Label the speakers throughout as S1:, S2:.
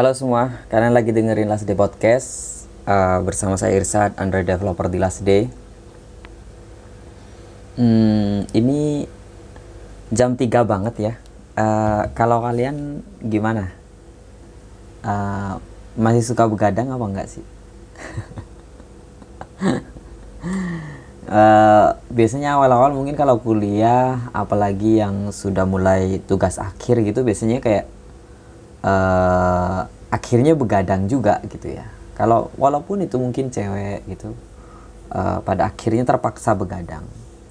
S1: Halo semua, kalian lagi dengerin Last Day Podcast uh, bersama saya Irsad, Android Developer di Last Day. Hmm, ini jam 3 banget ya. Uh, kalau kalian gimana? Uh, masih suka begadang apa enggak sih? Uh, biasanya awal-awal mungkin kalau kuliah apalagi yang sudah mulai tugas akhir gitu biasanya kayak uh, akhirnya begadang juga gitu ya. Kalau walaupun itu mungkin cewek gitu uh, pada akhirnya terpaksa begadang.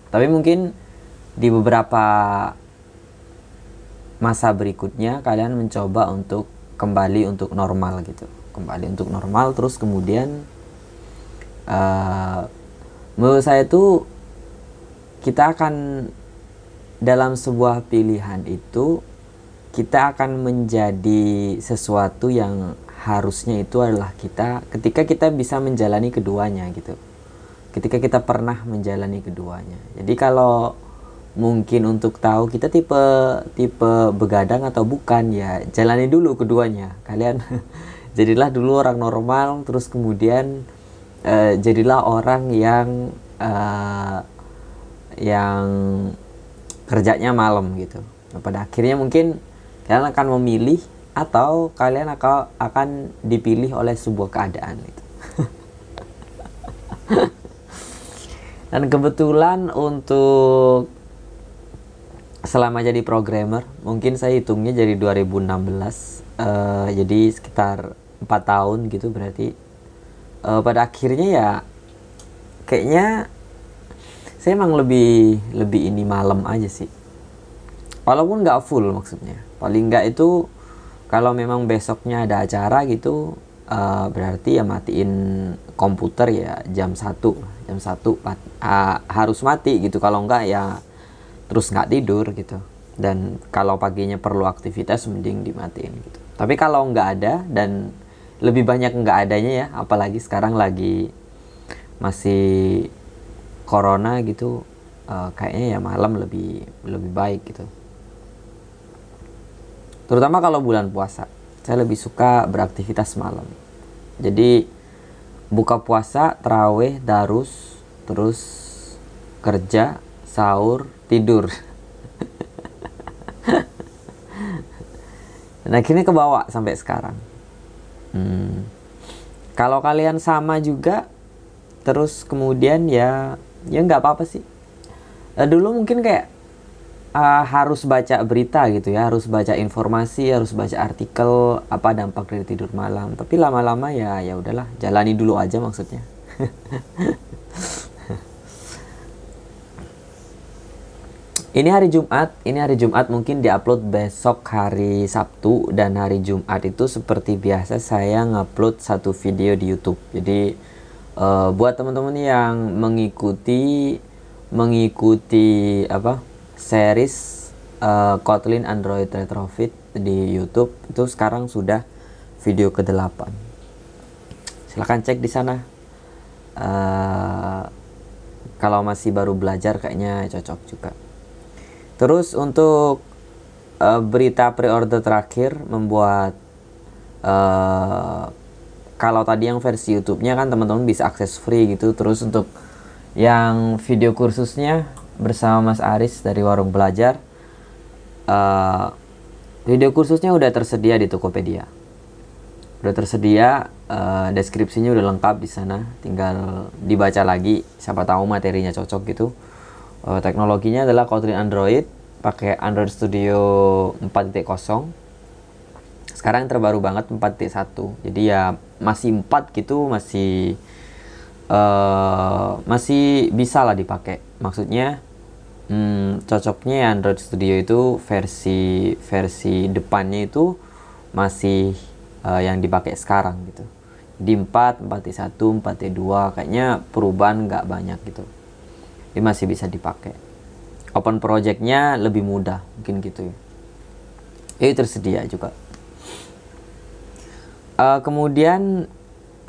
S1: Tapi mungkin di beberapa masa berikutnya kalian mencoba untuk kembali untuk normal gitu. Kembali untuk normal terus kemudian uh, menurut saya itu kita akan dalam sebuah pilihan itu kita akan menjadi sesuatu yang harusnya itu adalah kita ketika kita bisa menjalani keduanya gitu. Ketika kita pernah menjalani keduanya. Jadi kalau mungkin untuk tahu kita tipe tipe begadang atau bukan ya jalani dulu keduanya. Kalian jadilah dulu orang normal terus kemudian uh, jadilah orang yang uh, yang kerjanya malam gitu. Nah, pada akhirnya mungkin kalian akan memilih atau kalian akan akan dipilih oleh sebuah keadaan itu. Dan kebetulan untuk selama jadi programmer, mungkin saya hitungnya jadi 2016, uh, eh, jadi sekitar empat tahun gitu berarti. Uh, pada akhirnya ya kayaknya saya emang lebih lebih ini malam aja sih. Walaupun nggak full maksudnya paling nggak itu kalau memang besoknya ada acara gitu uh, berarti ya matiin komputer ya jam satu jam satu uh, harus mati gitu. Kalau enggak ya terus nggak tidur gitu. Dan kalau paginya perlu aktivitas mending dimatiin gitu. Tapi kalau nggak ada dan lebih banyak nggak adanya ya apalagi sekarang lagi masih corona gitu uh, kayaknya ya malam lebih lebih baik gitu terutama kalau bulan puasa saya lebih suka beraktivitas malam jadi buka puasa teraweh darus terus kerja sahur tidur dan akhirnya kebawa sampai sekarang Hmm. Kalau kalian sama juga, terus kemudian ya ya nggak apa-apa sih. Uh, dulu mungkin kayak uh, harus baca berita gitu ya, harus baca informasi, harus baca artikel apa dampak dari tidur malam. Tapi lama-lama ya ya udahlah, jalani dulu aja maksudnya. Ini hari Jumat, ini hari Jumat mungkin diupload besok hari Sabtu dan hari Jumat itu seperti biasa saya ngupload satu video di YouTube. Jadi uh, buat teman-teman yang mengikuti mengikuti apa series uh, Kotlin Android Retrofit di YouTube itu sekarang sudah video ke-8. Silahkan cek di sana. Uh, kalau masih baru belajar kayaknya cocok juga. Terus untuk uh, berita pre-order terakhir membuat uh, kalau tadi yang versi YouTube-nya kan teman-teman bisa akses free gitu. Terus untuk yang video kursusnya bersama Mas Aris dari Warung Belajar, uh, video kursusnya udah tersedia di Tokopedia. Udah tersedia, uh, deskripsinya udah lengkap di sana. Tinggal dibaca lagi, siapa tahu materinya cocok gitu uh, teknologinya adalah Kotlin Android pakai Android Studio 4.0 sekarang terbaru banget 4.1 jadi ya masih 4 gitu masih uh, masih bisa lah dipakai maksudnya hmm, cocoknya Android Studio itu versi versi depannya itu masih uh, yang dipakai sekarang gitu. Di 4, 4.1, 4.2 kayaknya perubahan nggak banyak gitu. Ini masih bisa dipakai. Open projectnya lebih mudah mungkin gitu ya. Ini tersedia juga. Uh, kemudian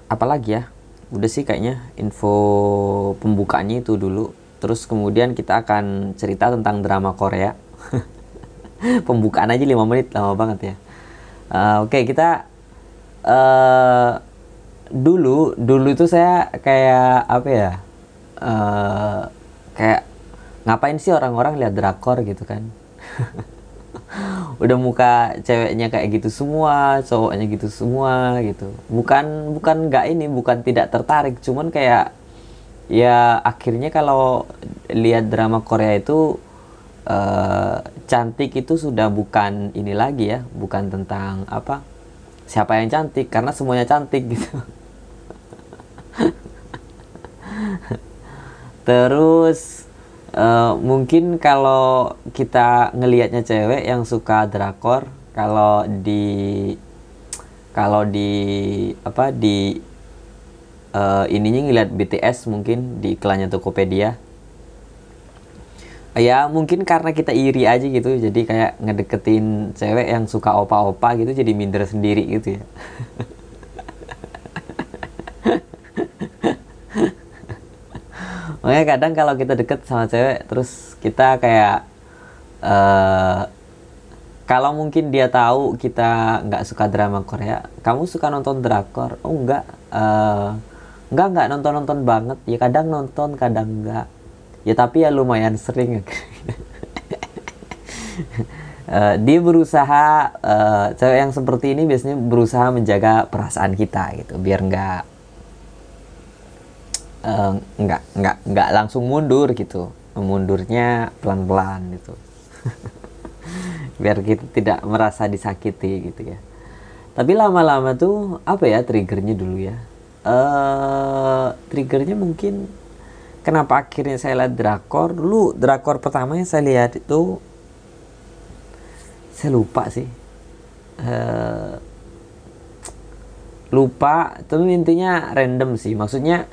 S1: apalagi ya? Udah sih kayaknya info pembukaannya itu dulu terus kemudian kita akan cerita tentang drama Korea. Pembukaan aja 5 menit lama banget ya. Uh, oke okay, kita uh, dulu dulu itu saya kayak apa ya uh, kayak ngapain sih orang-orang lihat drakor gitu kan? Udah muka ceweknya kayak gitu semua cowoknya gitu semua gitu. Bukan bukan nggak ini bukan tidak tertarik cuman kayak ya akhirnya kalau lihat drama Korea itu uh, cantik itu sudah bukan ini lagi ya bukan tentang apa siapa yang cantik karena semuanya cantik gitu. Terus uh, mungkin kalau kita ngelihatnya cewek yang suka drakor kalau di kalau di apa di uh, ininya ngeliat BTS mungkin di iklannya Tokopedia. Ya mungkin karena kita iri aja gitu jadi kayak ngedeketin cewek yang suka opa-opa gitu jadi minder sendiri gitu ya. Makanya kadang kalau kita deket sama cewek terus kita kayak uh, kalau mungkin dia tahu kita nggak suka drama Korea kamu suka nonton drakor? Oh enggak. Uh, enggak enggak nonton nonton banget. Ya kadang nonton kadang enggak ya tapi ya lumayan sering. Uh, dia berusaha uh, cewek yang seperti ini biasanya berusaha menjaga perasaan kita gitu biar nggak uh, nggak nggak nggak langsung mundur gitu. Mundurnya pelan pelan gitu. Biar kita tidak merasa disakiti gitu ya. Tapi lama-lama tuh apa ya triggernya dulu ya uh, triggernya mungkin kenapa akhirnya saya lihat drakor? Dulu drakor pertama yang saya lihat itu saya lupa sih. Uh, lupa itu intinya random sih. Maksudnya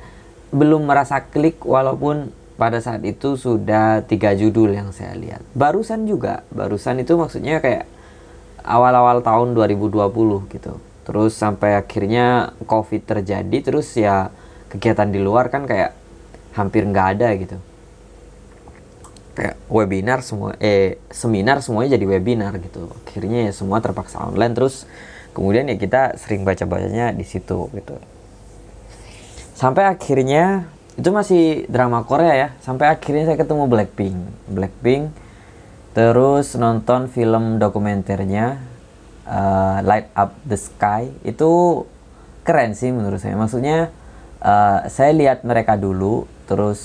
S1: belum merasa klik walaupun pada saat itu sudah tiga judul yang saya lihat. Barusan juga barusan itu maksudnya kayak awal-awal tahun 2020 gitu terus sampai akhirnya covid terjadi terus ya kegiatan di luar kan kayak hampir nggak ada gitu. Kayak webinar semua eh seminar semuanya jadi webinar gitu. Akhirnya ya semua terpaksa online terus kemudian ya kita sering baca bacanya di situ gitu. Sampai akhirnya itu masih drama Korea ya sampai akhirnya saya ketemu Blackpink. Blackpink terus nonton film dokumenternya uh, Light Up the Sky. Itu keren sih menurut saya. Maksudnya uh, saya lihat mereka dulu terus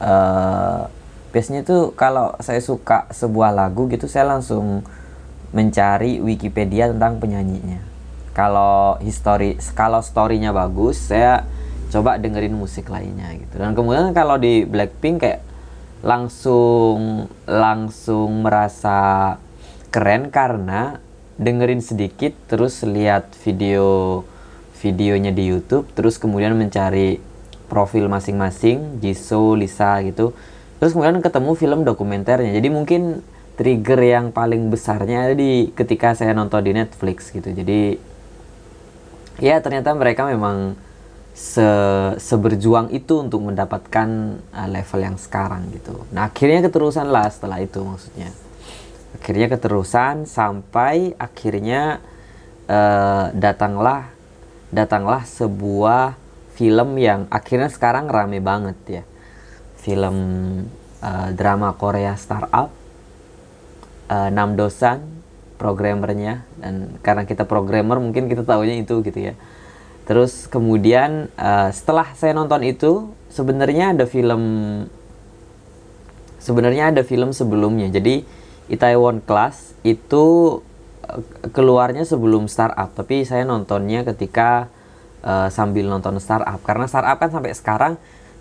S1: uh, biasanya tuh kalau saya suka sebuah lagu gitu saya langsung mencari Wikipedia tentang penyanyinya. Kalau history kalau storynya bagus saya coba dengerin musik lainnya gitu. Dan kemudian kalau di Blackpink kayak langsung langsung merasa keren karena dengerin sedikit terus lihat video videonya di YouTube terus kemudian mencari profil masing-masing Jisoo, Lisa gitu. Terus kemudian ketemu film dokumenternya. Jadi mungkin trigger yang paling besarnya ada di ketika saya nonton di Netflix gitu. Jadi ya ternyata mereka memang se seberjuang itu untuk mendapatkan uh, level yang sekarang gitu. Nah akhirnya keterusan lah setelah itu maksudnya akhirnya keterusan sampai akhirnya uh, datanglah datanglah sebuah film yang akhirnya sekarang rame banget ya. Film uh, drama Korea startup uh, Nam Dosan programmernya. Dan karena kita programmer mungkin kita tahunya itu gitu ya. Terus kemudian uh, setelah saya nonton itu sebenarnya ada film sebenarnya ada film sebelumnya. Jadi Itaewon Class itu keluarnya sebelum startup tapi saya nontonnya ketika uh, sambil nonton startup. Karena startup kan sampai sekarang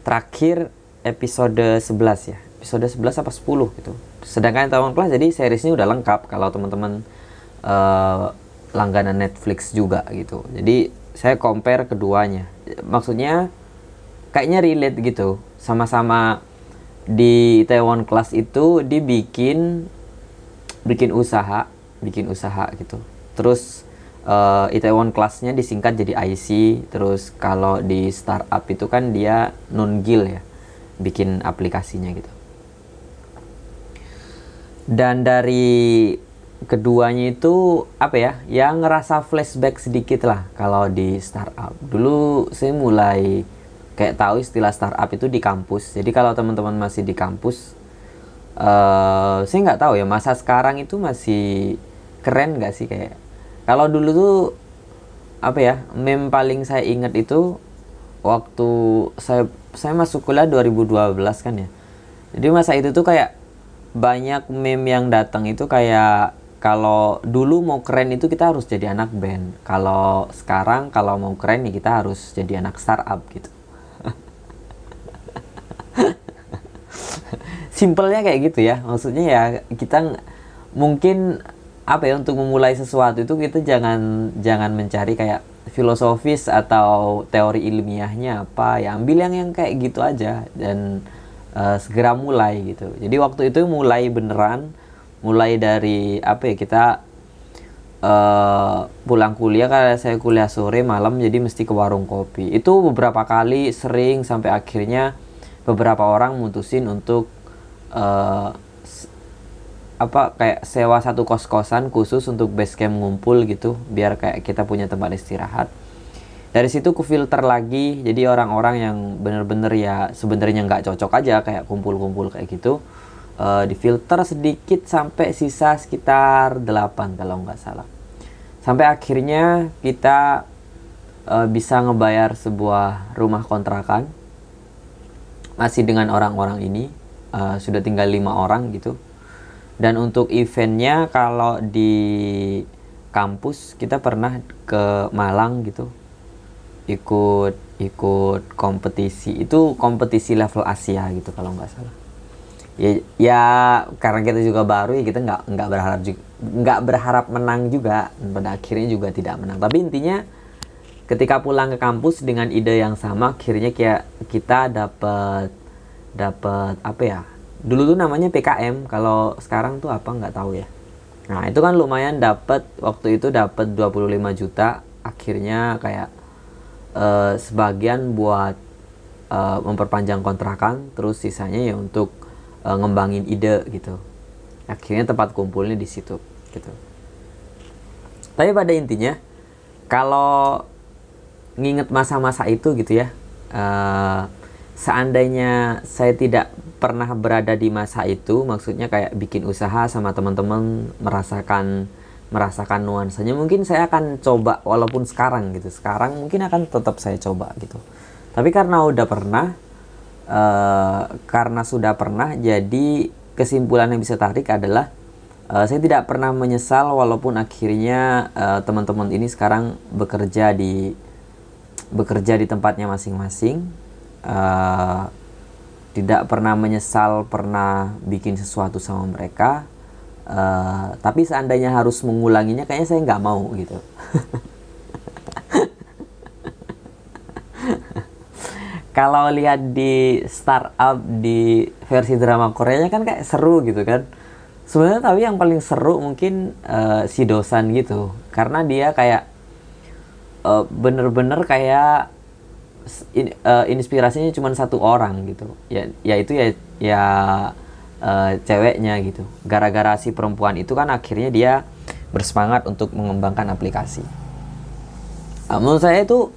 S1: terakhir episode 11 ya. Episode 11 apa 10 gitu. Sedangkan tahun kelas jadi seriesnya udah lengkap kalau teman-teman uh, langganan Netflix juga gitu. Jadi saya compare keduanya. Maksudnya kayaknya relate gitu. Sama-sama di Taiwan Class itu dibikin bikin usaha bikin usaha gitu. Terus uh, Itaewon kelasnya disingkat jadi IC terus kalau di startup itu kan dia non gil ya bikin aplikasinya gitu. Dan dari keduanya itu apa ya yang ngerasa flashback sedikit lah kalau di startup. Dulu saya mulai kayak tahu istilah startup itu di kampus. Jadi kalau teman-teman masih di kampus uh, saya nggak tahu ya masa sekarang itu masih keren nggak sih kayak kalau dulu tuh apa ya meme paling saya ingat itu waktu saya saya masuk kuliah 2012 kan ya jadi masa itu tuh kayak banyak meme yang datang itu kayak kalau dulu mau keren itu kita harus jadi anak band. Kalau sekarang kalau mau keren nih kita harus jadi anak startup gitu. Simpelnya kayak gitu ya. Maksudnya ya kita mungkin apa ya untuk memulai sesuatu itu kita jangan jangan mencari kayak filosofis atau teori ilmiahnya apa ya ambil yang yang kayak gitu aja dan uh, segera mulai gitu. Jadi waktu itu mulai beneran mulai dari apa ya kita uh, pulang kuliah karena saya kuliah sore malam jadi mesti ke warung kopi itu beberapa kali sering sampai akhirnya beberapa orang mutusin untuk uh, apa kayak sewa satu kos kosan khusus untuk base camp ngumpul gitu biar kayak kita punya tempat istirahat dari situ ku filter lagi jadi orang-orang yang bener-bener ya sebenarnya nggak cocok aja kayak kumpul-kumpul kayak gitu uh, difilter sedikit sampai sisa sekitar 8 kalau nggak salah. Sampai akhirnya kita uh, bisa ngebayar sebuah rumah kontrakan masih dengan orang-orang ini uh, sudah tinggal lima orang gitu. Dan untuk eventnya kalau di kampus kita pernah ke Malang gitu. Ikut ikut kompetisi. Itu kompetisi level Asia gitu kalau nggak salah. Ya ya karena kita juga baru ya kita nggak nggak berharap juga nggak berharap menang juga. Pada akhirnya juga tidak menang. Tapi intinya ketika pulang ke kampus dengan ide yang sama akhirnya kayak kita dapat dapat apa ya dulu tuh namanya PKM kalau sekarang tuh apa nggak tahu ya. Nah itu kan lumayan dapat waktu itu dapat 25 juta akhirnya kayak uh, sebagian buat uh, memperpanjang kontrakan terus sisanya ya untuk uh, ngembangin ide gitu. Akhirnya tempat kumpulnya di situ gitu. Tapi pada intinya kalau nginget masa-masa itu gitu ya uh, seandainya saya tidak pernah berada di masa itu maksudnya kayak bikin usaha sama teman-teman merasakan merasakan nuansanya mungkin saya akan coba walaupun sekarang gitu. Sekarang mungkin akan tetap saya coba gitu. Tapi karena udah pernah uh, karena sudah pernah jadi kesimpulan yang bisa tarik adalah uh, saya tidak pernah menyesal walaupun akhirnya uh, teman-teman ini sekarang bekerja di bekerja di tempatnya masing-masing uh, tidak pernah menyesal pernah bikin sesuatu sama mereka. Uh, tapi seandainya harus mengulanginya kayaknya saya nggak mau gitu. Kalau lihat di startup di versi drama Koreanya kan kayak seru gitu kan. Sebenarnya tapi yang paling seru mungkin uh, si dosan gitu. Karena dia kayak uh, bener-bener kayak in, uh, inspirasinya cuma satu orang gitu. Ya yaitu ya ya uh, ceweknya gitu. Gara-gara si perempuan itu kan akhirnya dia bersemangat untuk mengembangkan aplikasi. Uh, menurut saya itu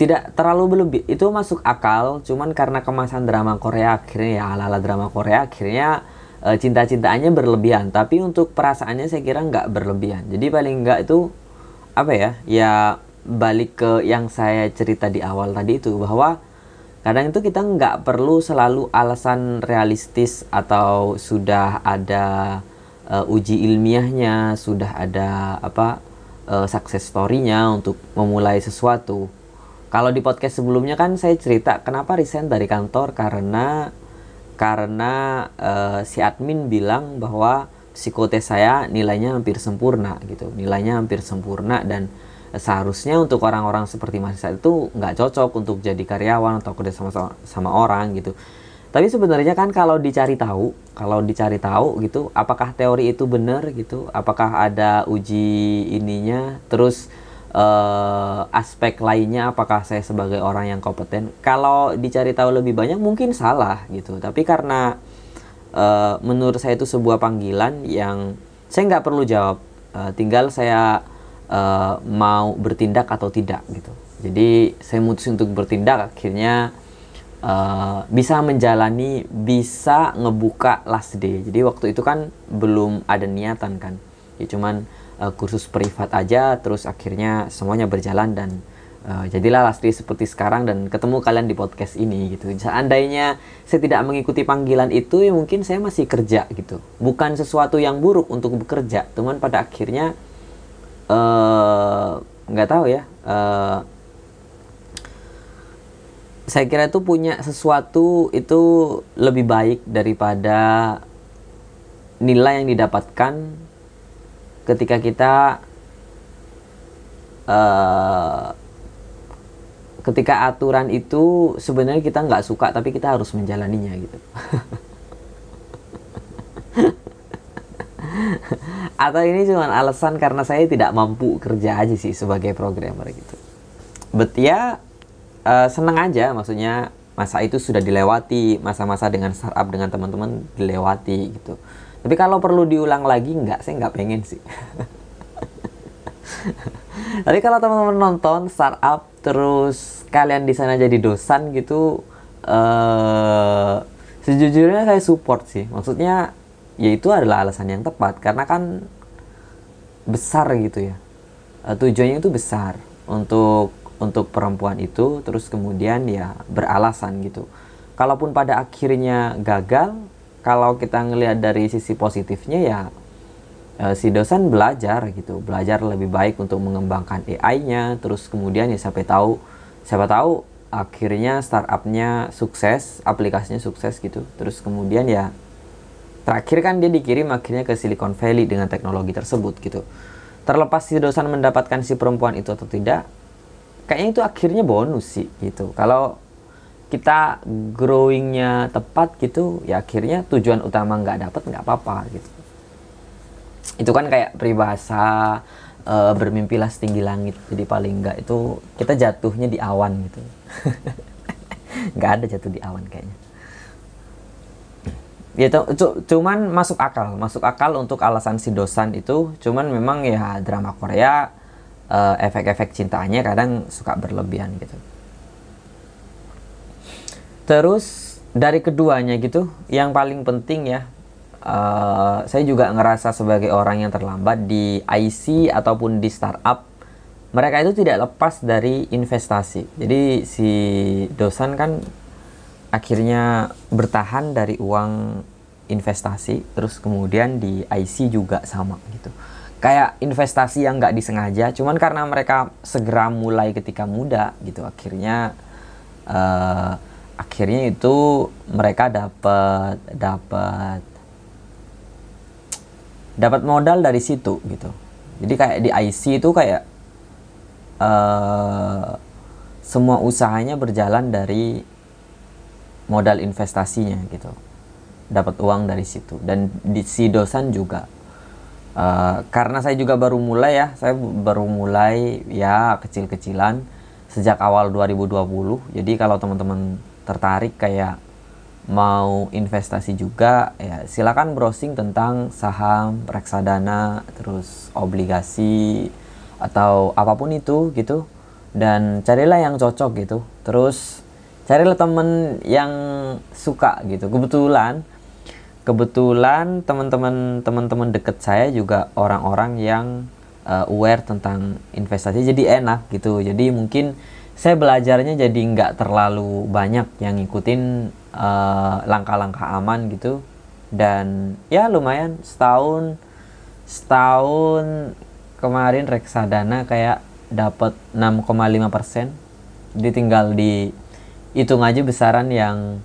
S1: tidak terlalu berlebih itu masuk akal cuman karena kemasan drama Korea akhirnya ya ala-ala drama Korea akhirnya e, cinta-cintaannya berlebihan. Tapi untuk perasaannya saya kira nggak berlebihan. Jadi paling nggak itu apa ya ya balik ke yang saya cerita di awal tadi itu bahwa kadang itu kita nggak perlu selalu alasan realistis atau sudah ada uh, uji ilmiahnya sudah ada apa uh, success story-nya untuk memulai sesuatu. Kalau di podcast sebelumnya kan saya cerita kenapa resign dari kantor? Karena karena uh, si admin bilang bahwa psikotes saya nilainya hampir sempurna gitu, nilainya hampir sempurna dan seharusnya untuk orang-orang seperti Mas itu nggak cocok untuk jadi karyawan atau kerja sama, sama sama orang gitu. Tapi sebenarnya kan kalau dicari tahu, kalau dicari tahu gitu, apakah teori itu benar gitu, apakah ada uji ininya, terus uh, aspek lainnya apakah saya sebagai orang yang kompeten? Kalau dicari tahu lebih banyak mungkin salah gitu. Tapi karena uh, menurut saya itu sebuah panggilan yang saya nggak perlu jawab. Uh, tinggal saya uh, mau bertindak atau tidak gitu jadi saya mutus untuk bertindak akhirnya uh, bisa menjalani bisa ngebuka last day jadi waktu itu kan belum ada niatan kan ya cuman uh, kursus privat aja terus akhirnya semuanya berjalan dan uh, jadilah Lastri seperti sekarang dan ketemu kalian di podcast ini gitu. Seandainya saya tidak mengikuti panggilan itu ya mungkin saya masih kerja gitu. Bukan sesuatu yang buruk untuk bekerja, teman pada akhirnya uh, nggak tahu ya. Uh, saya kira itu punya sesuatu itu lebih baik daripada nilai yang didapatkan ketika kita uh, ketika aturan itu sebenarnya kita nggak suka tapi kita harus menjalaninya gitu atau ini cuma alasan karena saya tidak mampu kerja aja sih sebagai programmer gitu. But ya uh, seneng aja maksudnya masa itu sudah dilewati masa-masa dengan startup dengan teman-teman dilewati gitu. Tapi kalau perlu diulang lagi nggak saya nggak pengen sih. Tapi kalau teman-teman nonton startup terus kalian di sana jadi dosan gitu uh, sejujurnya saya support sih. Maksudnya ya itu adalah alasan yang tepat. Karena kan besar gitu ya. Uh, tujuannya itu besar untuk untuk perempuan itu terus kemudian ya beralasan gitu. Kalaupun pada akhirnya gagal kalau kita ngelihat dari sisi positifnya ya uh, si dosen belajar gitu. Belajar lebih baik untuk mengembangkan AI-nya terus kemudian ya siapa tahu siapa tahu akhirnya startupnya sukses aplikasinya sukses gitu. Terus kemudian ya terakhir kan dia dikirim akhirnya ke Silicon Valley dengan teknologi tersebut gitu. Terlepas si dosen mendapatkan si perempuan itu atau tidak kayaknya itu akhirnya bonus sih gitu. Kalau kita growingnya tepat gitu ya akhirnya tujuan utama nggak dapat nggak apa-apa gitu. Itu kan kayak peribahasa uh, bermimpilah setinggi langit. Jadi paling enggak itu kita jatuhnya di awan gitu. Nggak ada jatuh di awan kayaknya ya cuman masuk akal masuk akal untuk alasan si dosan itu. Cuman memang ya drama Korea uh, efek-efek cintanya kadang suka berlebihan gitu. Terus dari keduanya gitu yang paling penting ya uh, saya juga ngerasa sebagai orang yang terlambat di IC ataupun di startup mereka itu tidak lepas dari investasi. Jadi si dosan kan akhirnya bertahan dari uang investasi terus kemudian di IC juga sama gitu. Kayak investasi yang nggak disengaja cuman karena mereka segera mulai ketika muda gitu akhirnya uh, akhirnya itu mereka dapat dapat dapat modal dari situ gitu. Jadi kayak di IC itu kayak uh, semua usahanya berjalan dari modal investasinya gitu. Dapat uang dari situ. Dan di si dosan juga. Uh, karena saya juga baru mulai ya saya baru mulai ya kecil-kecilan sejak awal 2020 jadi kalau teman-teman tertarik kayak mau investasi juga ya silakan browsing tentang saham reksadana terus obligasi atau apa pun itu gitu. Dan carilah yang cocok gitu. Terus carilah temen yang suka gitu. Kebetulan kebetulan teman-teman teman-teman deket saya juga orang-orang yang uh, aware tentang investasi. Jadi enak gitu. Jadi mungkin saya belajarnya jadi nggak terlalu banyak yang ngikutin Eh, langkah-langkah uh, aman gitu. Dan ya lumayan setahun setahun kemarin reksadana kayak dapat 6,5 persen jadi tinggal di hitung aja besaran yang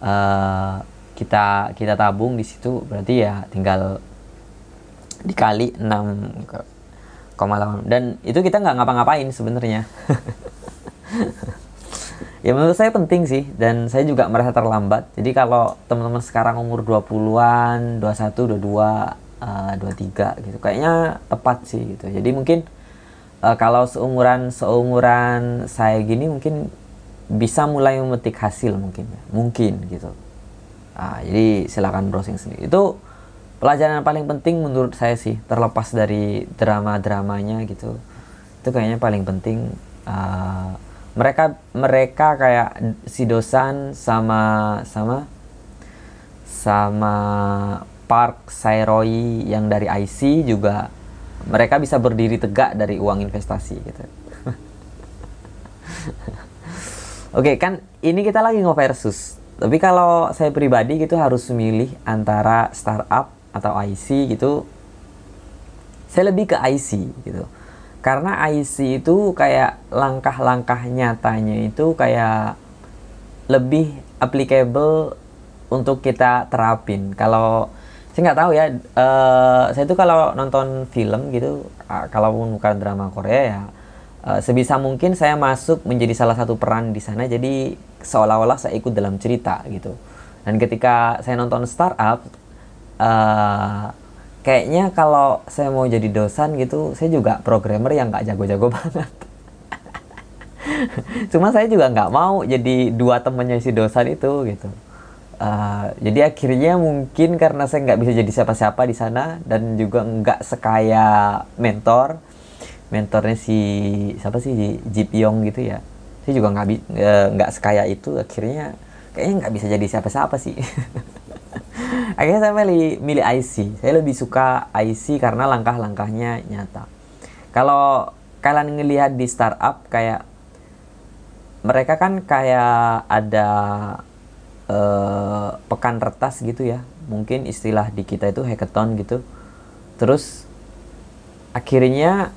S1: uh, kita kita tabung di situ berarti ya tinggal dikali 6,8 dan itu kita nggak ngapa-ngapain sebenarnya. Ya menurut saya penting sih dan saya juga merasa terlambat. Jadi kalau teman-teman sekarang umur 20-an 21 22 uh, 23 gitu kayaknya tepat sih gitu. Jadi mungkin uh, kalau seumuran seumuran saya gini mungkin bisa mulai memetik hasil mungkin ya. Mungkin gitu. Uh, jadi silakan browsing sendiri. Itu pelajaran yang paling penting menurut saya sih terlepas dari drama-dramanya gitu. Itu kayaknya paling penting. Uh, mereka mereka kayak si dosan sama sama sama Park Sairoi yang dari IC juga mereka bisa berdiri tegak dari uang investasi gitu. Oke okay, kan ini kita lagi ngoversus. Tapi kalau saya pribadi gitu harus memilih antara startup atau IC gitu saya lebih ke IC gitu karena IC itu kayak langkah-langkah nyatanya itu kayak lebih applicable untuk kita terapin kalau saya nggak tahu ya uh, saya itu kalau nonton film gitu uh, kalaupun bukan drama Korea ya uh, sebisa mungkin saya masuk menjadi salah satu peran di sana jadi seolah-olah saya ikut dalam cerita gitu. Dan ketika saya nonton startup uh, kayaknya kalau saya mau jadi dosan gitu saya juga programmer yang nggak jago-jago banget. Cuma saya juga nggak mau jadi dua temannya si dosan itu gitu. Uh, jadi akhirnya mungkin karena saya nggak bisa jadi siapa-siapa di sana dan juga nggak sekaya mentor mentornya si siapa sih Ji Pyong gitu ya. Saya juga nggak nggak uh, sekaya itu akhirnya kayaknya nggak bisa jadi siapa-siapa sih. Akhirnya saya milih milih IC saya lebih suka IC karena langkah-langkahnya nyata. Kalau kalian ngelihat di startup kayak mereka kan kayak ada uh, pekan retas gitu ya. Mungkin istilah di kita itu hackathon gitu. Terus akhirnya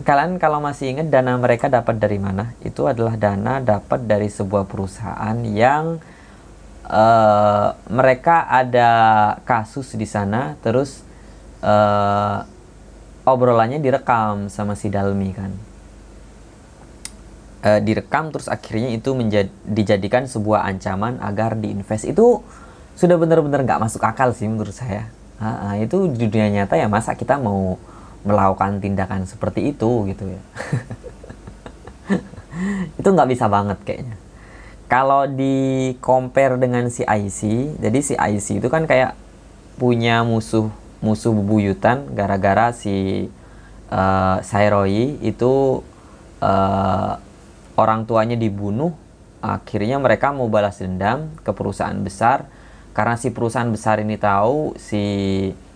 S1: kalian kalau masih ingat dana mereka dapat dari mana? Itu adalah dana dapat dari sebuah perusahaan yang uh, mereka ada kasus di sana terus uh, obrolannya direkam sama si Dalmi kan. Uh, direkam terus akhirnya itu menjadi dijadikan sebuah ancaman agar diinvest. Itu sudah benar-benar nggak masuk akal sih menurut saya. Uh, uh, itu di dunia nyata ya masa kita mau melakukan tindakan seperti itu gitu ya. Itu nggak bisa banget kayaknya. Kalau di compare dengan si IC, jadi si IC itu kan kayak punya musuh musuh bebuyutan gara-gara si uh, Sairoi itu uh, orang tuanya dibunuh, akhirnya mereka mau balas dendam ke perusahaan besar. Karena si perusahaan besar ini tahu si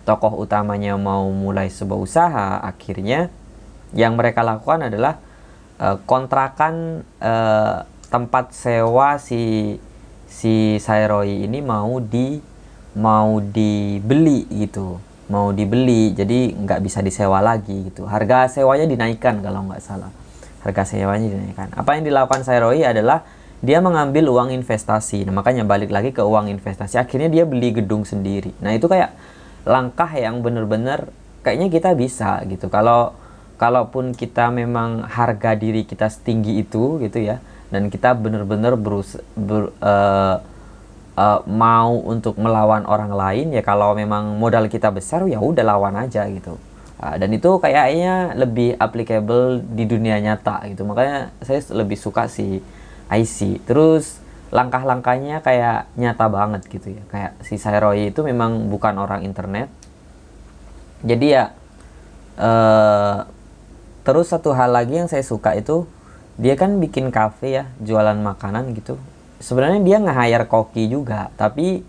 S1: tokoh utamanya mau mulai sebuah usaha, akhirnya yang mereka lakukan adalah uh, kontrakan uh, tempat sewa si si Sairoi ini mau di mau dibeli gitu. Mau dibeli jadi nggak bisa disewa lagi gitu. Harga sewanya dinaikkan kalau nggak salah. Harga sewanya dinaikkan. Apa yang dilakukan Sairoi adalah dia mengambil uang investasi. Nah makanya balik lagi ke uang investasi. Akhirnya dia beli gedung sendiri. Nah itu kayak langkah yang bener-bener kayaknya kita bisa gitu. Kalau kalaupun kita memang harga diri kita setinggi itu gitu ya dan kita benar-benar berus ber, uh, uh, mau untuk melawan orang lain ya kalau memang modal kita besar ya udah lawan aja gitu. Uh, dan itu kayaknya lebih applicable di dunia nyata gitu. Makanya saya lebih suka si IC terus langkah-langkahnya kayak nyata banget gitu ya. Kayak si Sairoi itu memang bukan orang internet. Jadi ya uh, terus satu hal lagi yang saya suka itu dia kan bikin cafe ya jualan makanan gitu. Sebenarnya dia nge-hire koki juga tapi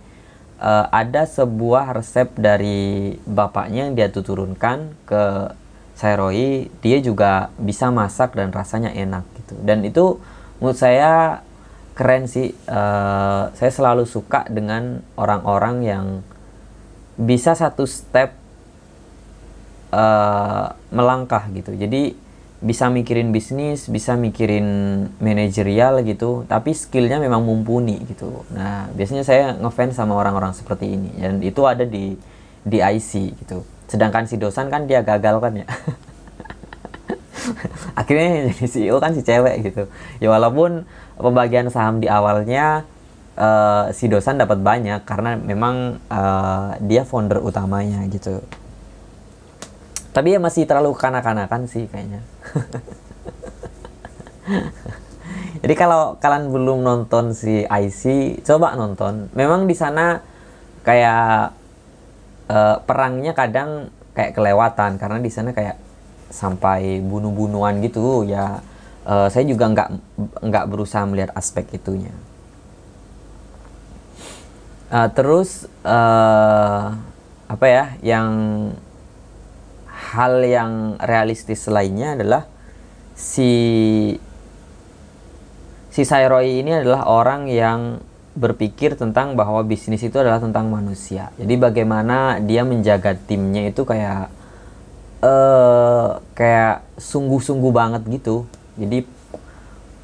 S1: uh, ada sebuah resep dari bapaknya yang dia turunkan ke Sairoi. Dia juga bisa masak dan rasanya enak gitu. Dan itu menurut saya keren sih uh, saya selalu suka dengan orang-orang yang bisa satu step uh, melangkah gitu jadi bisa mikirin bisnis, bisa mikirin manajerial gitu, tapi skillnya memang mumpuni gitu. Nah, biasanya saya ngefans sama orang-orang seperti ini, dan itu ada di di IC gitu. Sedangkan si dosan kan dia gagal kan ya. Akhirnya jadi CEO kan si cewek gitu. Ya walaupun pembagian saham di awalnya uh, si dosan dapat banyak karena memang uh, dia founder utamanya gitu. Tapi ya masih terlalu kanak-kanakan sih kayaknya. Jadi kalau kalian belum nonton si IC coba nonton. Memang di sana kayak uh, perangnya kadang kayak kelewatan karena di sana kayak sampai bunuh-bunuhan gitu ya uh, saya juga nggak nggak berusaha melihat aspek itunya uh, terus uh, apa ya yang hal yang realistis lainnya adalah si si Sairoi ini adalah orang yang berpikir tentang bahwa bisnis itu adalah tentang manusia. Jadi bagaimana dia menjaga timnya itu kayak uh, kayak sungguh-sungguh banget gitu. Jadi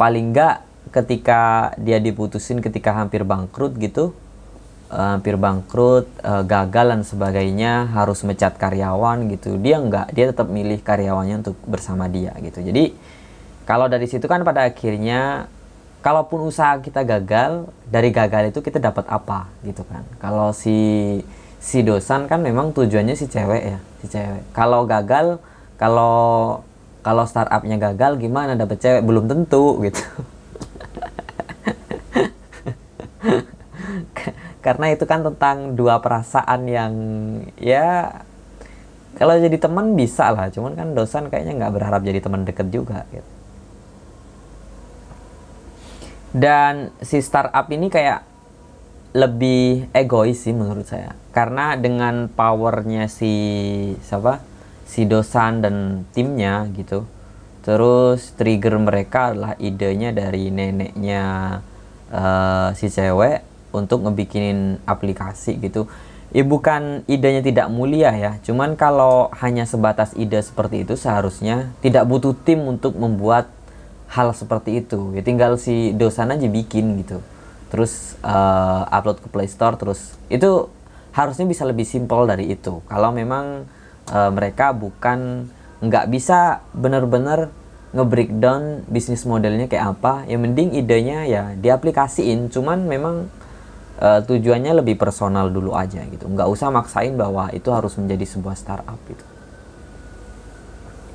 S1: paling enggak ketika dia diputusin ketika hampir bangkrut gitu, uh, hampir bangkrut, uh, gagal dan sebagainya, harus mecat karyawan gitu. Dia enggak, dia tetap milih karyawannya untuk bersama dia gitu. Jadi kalau dari situ kan pada akhirnya kalaupun usaha kita gagal dari gagal itu kita dapat apa gitu kan kalau si si dosan kan memang tujuannya si cewek ya si cewek kalau gagal kalau kalau startupnya gagal gimana? Dapat cewek? Belum tentu gitu. Karena itu kan tentang dua perasaan yang ya kalau jadi teman bisa lah. Cuman kan dosan kayaknya nggak berharap jadi teman deket juga gitu. Dan si startup ini kayak lebih egois sih menurut saya. Karena dengan powernya si siapa si dosan dan timnya gitu. Terus trigger mereka adalah idenya dari neneknya uh, si cewek untuk ngebikinin aplikasi gitu. Ya bukan idenya tidak mulia ya cuman kalau hanya sebatas ide seperti itu seharusnya tidak butuh tim untuk membuat hal seperti itu. Ya tinggal si dosan aja bikin gitu. Terus uh, upload ke Play Store terus itu harusnya bisa lebih simpel dari itu. Kalau memang uh, mereka bukan nggak bisa benar-benar nge-breakdown bisnis modelnya kayak apa. Ya mending idenya ya diaplikasiin. Cuman memang uh, tujuannya lebih personal dulu aja gitu. Nggak usah maksain bahwa itu harus menjadi sebuah startup gitu.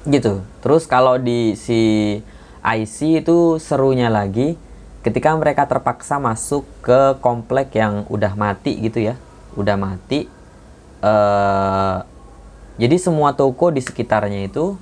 S1: Gitu. Terus kalau di si IC itu serunya lagi ketika mereka terpaksa masuk ke komplek yang udah mati gitu ya. Udah mati uh, jadi semua toko di sekitarnya itu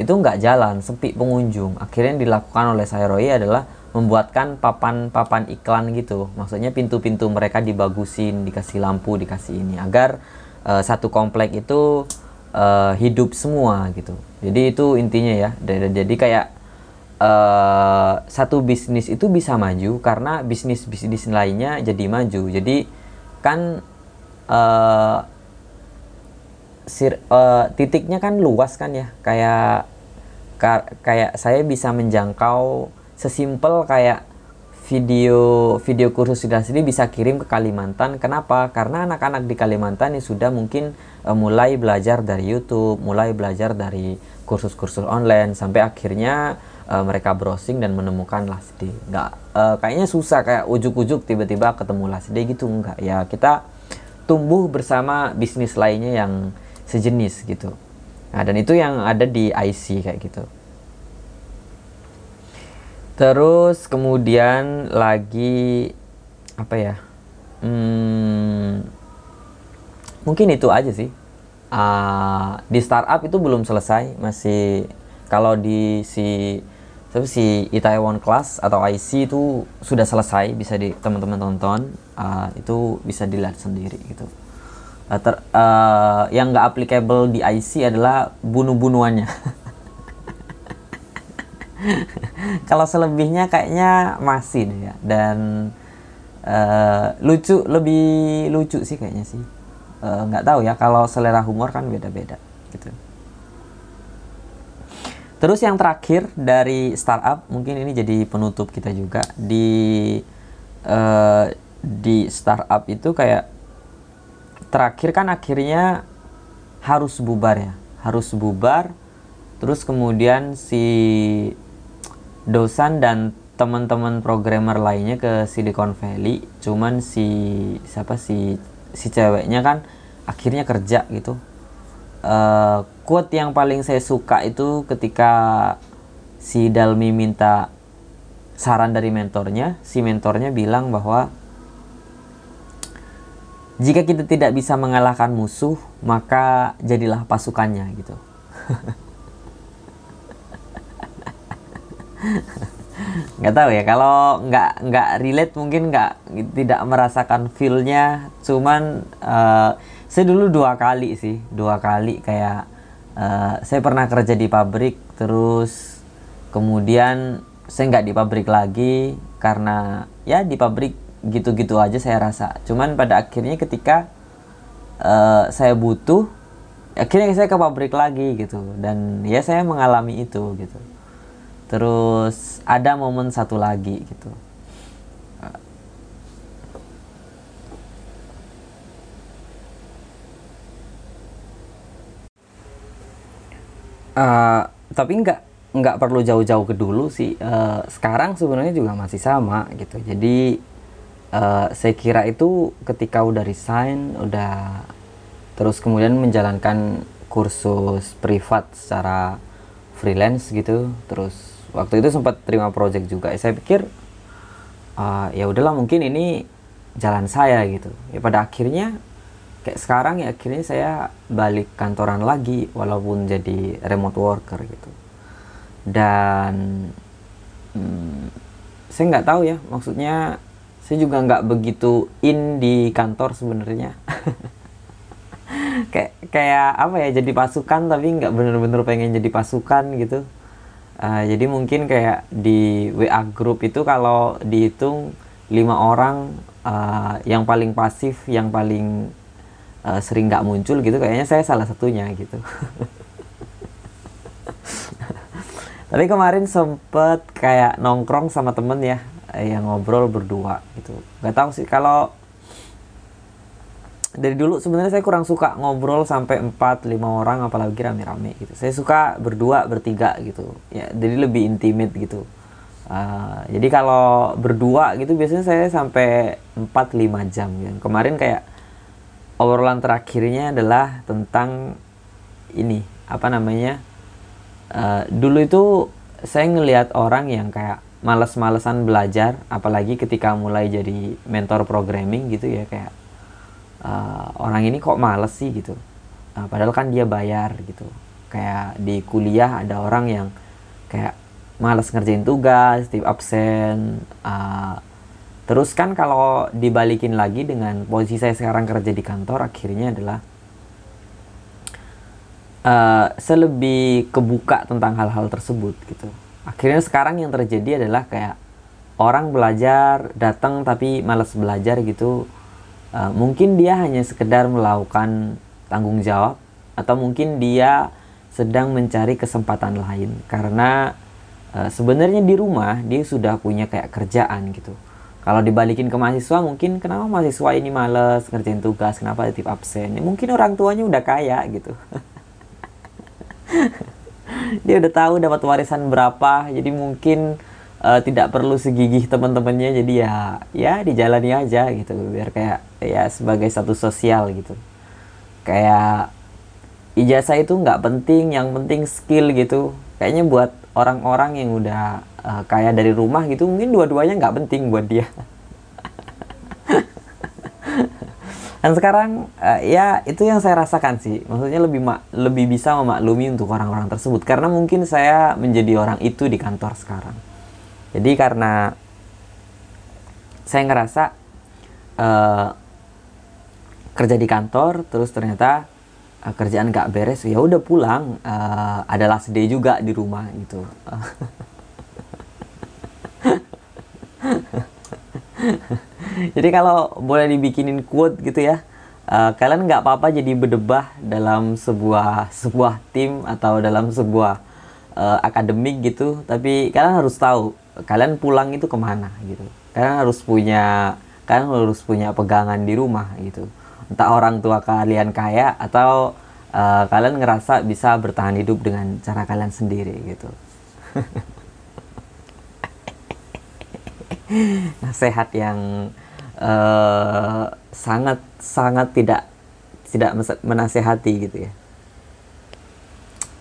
S1: itu nggak jalan sepi pengunjung. Akhirnya yang dilakukan oleh Sairoi adalah membuatkan papan-papan iklan gitu. Maksudnya pintu-pintu mereka dibagusin dikasih lampu dikasih ini agar uh, satu komplek itu uh, hidup semua gitu. Jadi itu intinya ya. Jadi kayak uh, satu bisnis itu bisa maju karena bisnis-bisnis lainnya jadi maju. Jadi kan uh, sir, uh, titiknya kan luas kan ya. Kayak ka, kayak saya bisa menjangkau sesimpel kayak video video kursus sudah sini bisa kirim ke Kalimantan. Kenapa? Karena anak-anak di Kalimantan yang sudah mungkin uh, mulai belajar dari YouTube, mulai belajar dari kursus-kursus online sampai akhirnya uh, mereka browsing dan menemukan last day nggak uh, kayaknya susah kayak ujuk-ujuk tiba-tiba ketemu last day gitu enggak ya kita tumbuh bersama bisnis lainnya yang sejenis gitu. Nah dan itu yang ada di IC kayak gitu. Terus kemudian lagi apa ya hmm, mungkin itu aja sih. Uh, di startup itu belum selesai masih kalau di si tapi si Itaewon Class atau IC itu sudah selesai bisa di teman-teman tonton uh, itu bisa dilihat sendiri gitu uh, ter, uh, yang nggak applicable di IC adalah bunuh-bunuhannya. Kalau selebihnya kayaknya masih deh ya. Dan uh, lucu lebih lucu sih kayaknya sih. Nggak uh, tahu ya kalau selera humor kan beda-beda gitu. Terus yang terakhir dari startup mungkin ini jadi penutup kita juga. Di uh, di startup itu kayak terakhir kan akhirnya harus bubar ya, harus bubar. Terus kemudian si dosan dan teman-teman programmer lainnya ke Silicon Valley, cuman si siapa si si ceweknya kan akhirnya kerja gitu uh, quote yang paling saya suka itu ketika si Dalmi minta saran dari mentornya, si mentornya bilang bahwa jika kita tidak bisa mengalahkan musuh maka jadilah pasukannya gitu. Nggak tahu ya kalau nggak nggak relate mungkin nggak tidak merasakan feelnya. Cuman uh, saya dulu dua kali sih dua kali kayak uh, saya pernah kerja di pabrik terus kemudian saya nggak di pabrik lagi karena ya di pabrik gitu-gitu aja saya rasa. Cuman pada akhirnya ketika uh, saya butuh akhirnya saya ke pabrik lagi gitu. Dan ya saya mengalami itu gitu. Terus ada momen satu lagi gitu. Uh, tapi nggak nggak perlu jauh-jauh ke dulu sih. Uh, sekarang sebenarnya juga masih sama gitu. Jadi uh, saya kira itu ketika udah resign udah terus kemudian menjalankan kursus privat secara freelance gitu. Terus waktu itu sempat terima project juga. Saya pikir uh, ya udahlah mungkin ini jalan saya gitu. Ya pada akhirnya kayak sekarang ya akhirnya saya balik kantoran lagi walaupun jadi remote worker gitu. Dan hmm, saya nggak tahu ya maksudnya saya juga nggak begitu in di kantor sebenarnya. Kayak kayak apa ya jadi pasukan tapi nggak bener-bener pengen jadi pasukan gitu. Uh, jadi mungkin kayak di WA group itu kalau dihitung lima orang uh, yang paling pasif, yang paling uh, sering nggak muncul gitu, kayaknya saya salah satunya gitu. Tapi kemarin sempet kayak nongkrong sama temen ya, yang ngobrol berdua gitu. Gak tahu sih kalau dari dulu sebenarnya saya kurang suka ngobrol sampai 4 5 orang apalagi rame-rame gitu. Saya suka berdua, bertiga gitu. Ya, jadi lebih intimate gitu. Uh, jadi kalau berdua gitu biasanya saya sampai 4 5 jam ya. Kemarin kayak obrolan terakhirnya adalah tentang ini, apa namanya? Uh, dulu itu saya ngelihat orang yang kayak males-malesan belajar apalagi ketika mulai jadi mentor programming gitu ya kayak uh, orang ini kok males sih? gitu. Uh, padahal kan dia bayar gitu. Kayak di kuliah ada orang yang kayak males ngerjain tugas tip absen uh, terus kan kalau dibalikin lagi dengan posisi saya sekarang kerja di kantor akhirnya adalah uh, selebih kebuka tentang hal-hal tersebut gitu akhirnya sekarang yang terjadi adalah kayak orang belajar datang tapi males belajar gitu. Uh, mungkin dia hanya sekedar melakukan tanggung jawab atau mungkin dia sedang mencari kesempatan lain. Karena uh, sebenarnya di rumah dia sudah punya kayak kerjaan gitu. Kalau dibalikin ke mahasiswa mungkin kenapa mahasiswa ini males ngerjain tugas? Kenapa tip absen? Ya, mungkin orang tuanya udah kaya gitu dia udah tahu dapat warisan berapa jadi mungkin uh, tidak perlu segigih teman-temannya jadi ya ya dijalani aja gitu biar kayak ya sebagai satu sosial gitu. Kayak ijazah itu nggak penting yang penting skill gitu. Kayaknya buat orang-orang yang udah uh, kaya dari rumah gitu mungkin dua-duanya nggak penting buat dia dan sekarang uh, ya itu yang saya rasakan sih. Maksudnya lebih mak lebih bisa memaklumi untuk orang-orang tersebut. Karena mungkin saya menjadi orang itu di kantor sekarang. Jadi karena saya ngerasa uh, kerja di kantor terus ternyata uh, kerjaan gak beres ya udah pulang uh, adalah sedih juga di rumah gitu jadi kalau boleh dibikinin quote gitu ya uh, kalian nggak apa-apa jadi berdebah dalam sebuah sebuah tim atau dalam sebuah uh, akademik gitu tapi kalian harus tahu kalian pulang itu ke mana gitu. Kalian harus punya kalian harus punya pegangan di rumah gitu. Entah orang tua kalian kaya atau uh, kalian ngerasa bisa bertahan hidup dengan cara kalian sendiri gitu nasihat yang uh, sangat sangat tidak tidak menasehati gitu ya.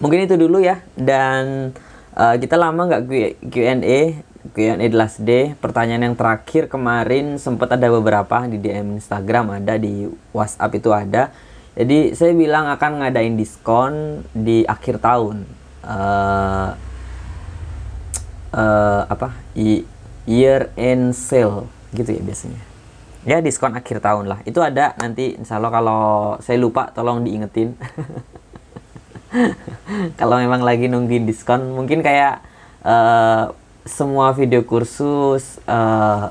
S1: Mungkin itu dulu ya dan uh, kita lama nggak Q&A Q&A the last day. Pertanyaan yang terakhir kemarin sempat ada beberapa di DM Instagram ada di WhatsApp itu ada. Jadi saya bilang akan ngadain diskon di akhir tahun. Uh, uh, apa year end sale gitu ya biasanya ya diskon akhir tahun lah itu ada nanti insya Allah kalau saya lupa tolong diingetin kalau memang lagi nungguin diskon mungkin kayak uh, semua video kursus uh,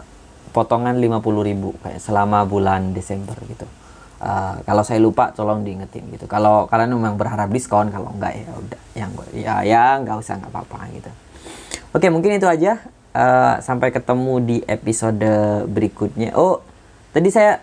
S1: potongan 50.000 kayak selama bulan Desember gitu. Uh, kalau saya lupa tolong diingetin gitu. Kalau kalian memang berharap diskon, kalau enggak ya udah yang ya ya nggak usah nggak apa-apa gitu. Oke, mungkin itu aja. Uh, sampai ketemu di episode berikutnya. Oh, tadi saya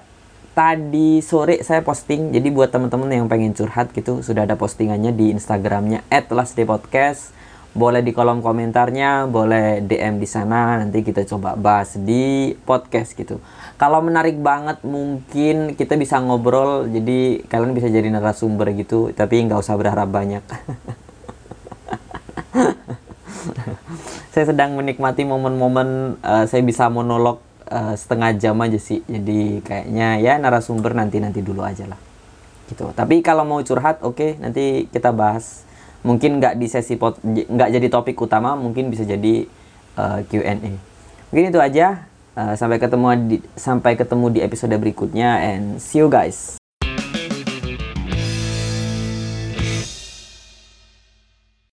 S1: tadi sore saya posting. Jadi buat teman-teman yang pengen curhat gitu, sudah ada postingannya di Instagramnya @lastdaypodcast boleh di kolom komentarnya, boleh DM di sana, nanti kita coba bahas di podcast gitu. Kalau menarik banget mungkin kita bisa ngobrol, jadi kalian bisa jadi narasumber gitu, tapi nggak usah berharap banyak. saya sedang menikmati momen-momen uh, saya bisa monolog uh, setengah jam aja sih, jadi kayaknya ya narasumber nanti nanti dulu aja lah, gitu. Tapi kalau mau curhat, oke okay, nanti kita bahas. Mungkin nggak di sesi pot nggak jadi topik utama mungkin bisa jadi uh, eh, Q&A mungkin itu aja. Uh, sampai ketemu di sampai ketemu di episode berikutnya and see you guys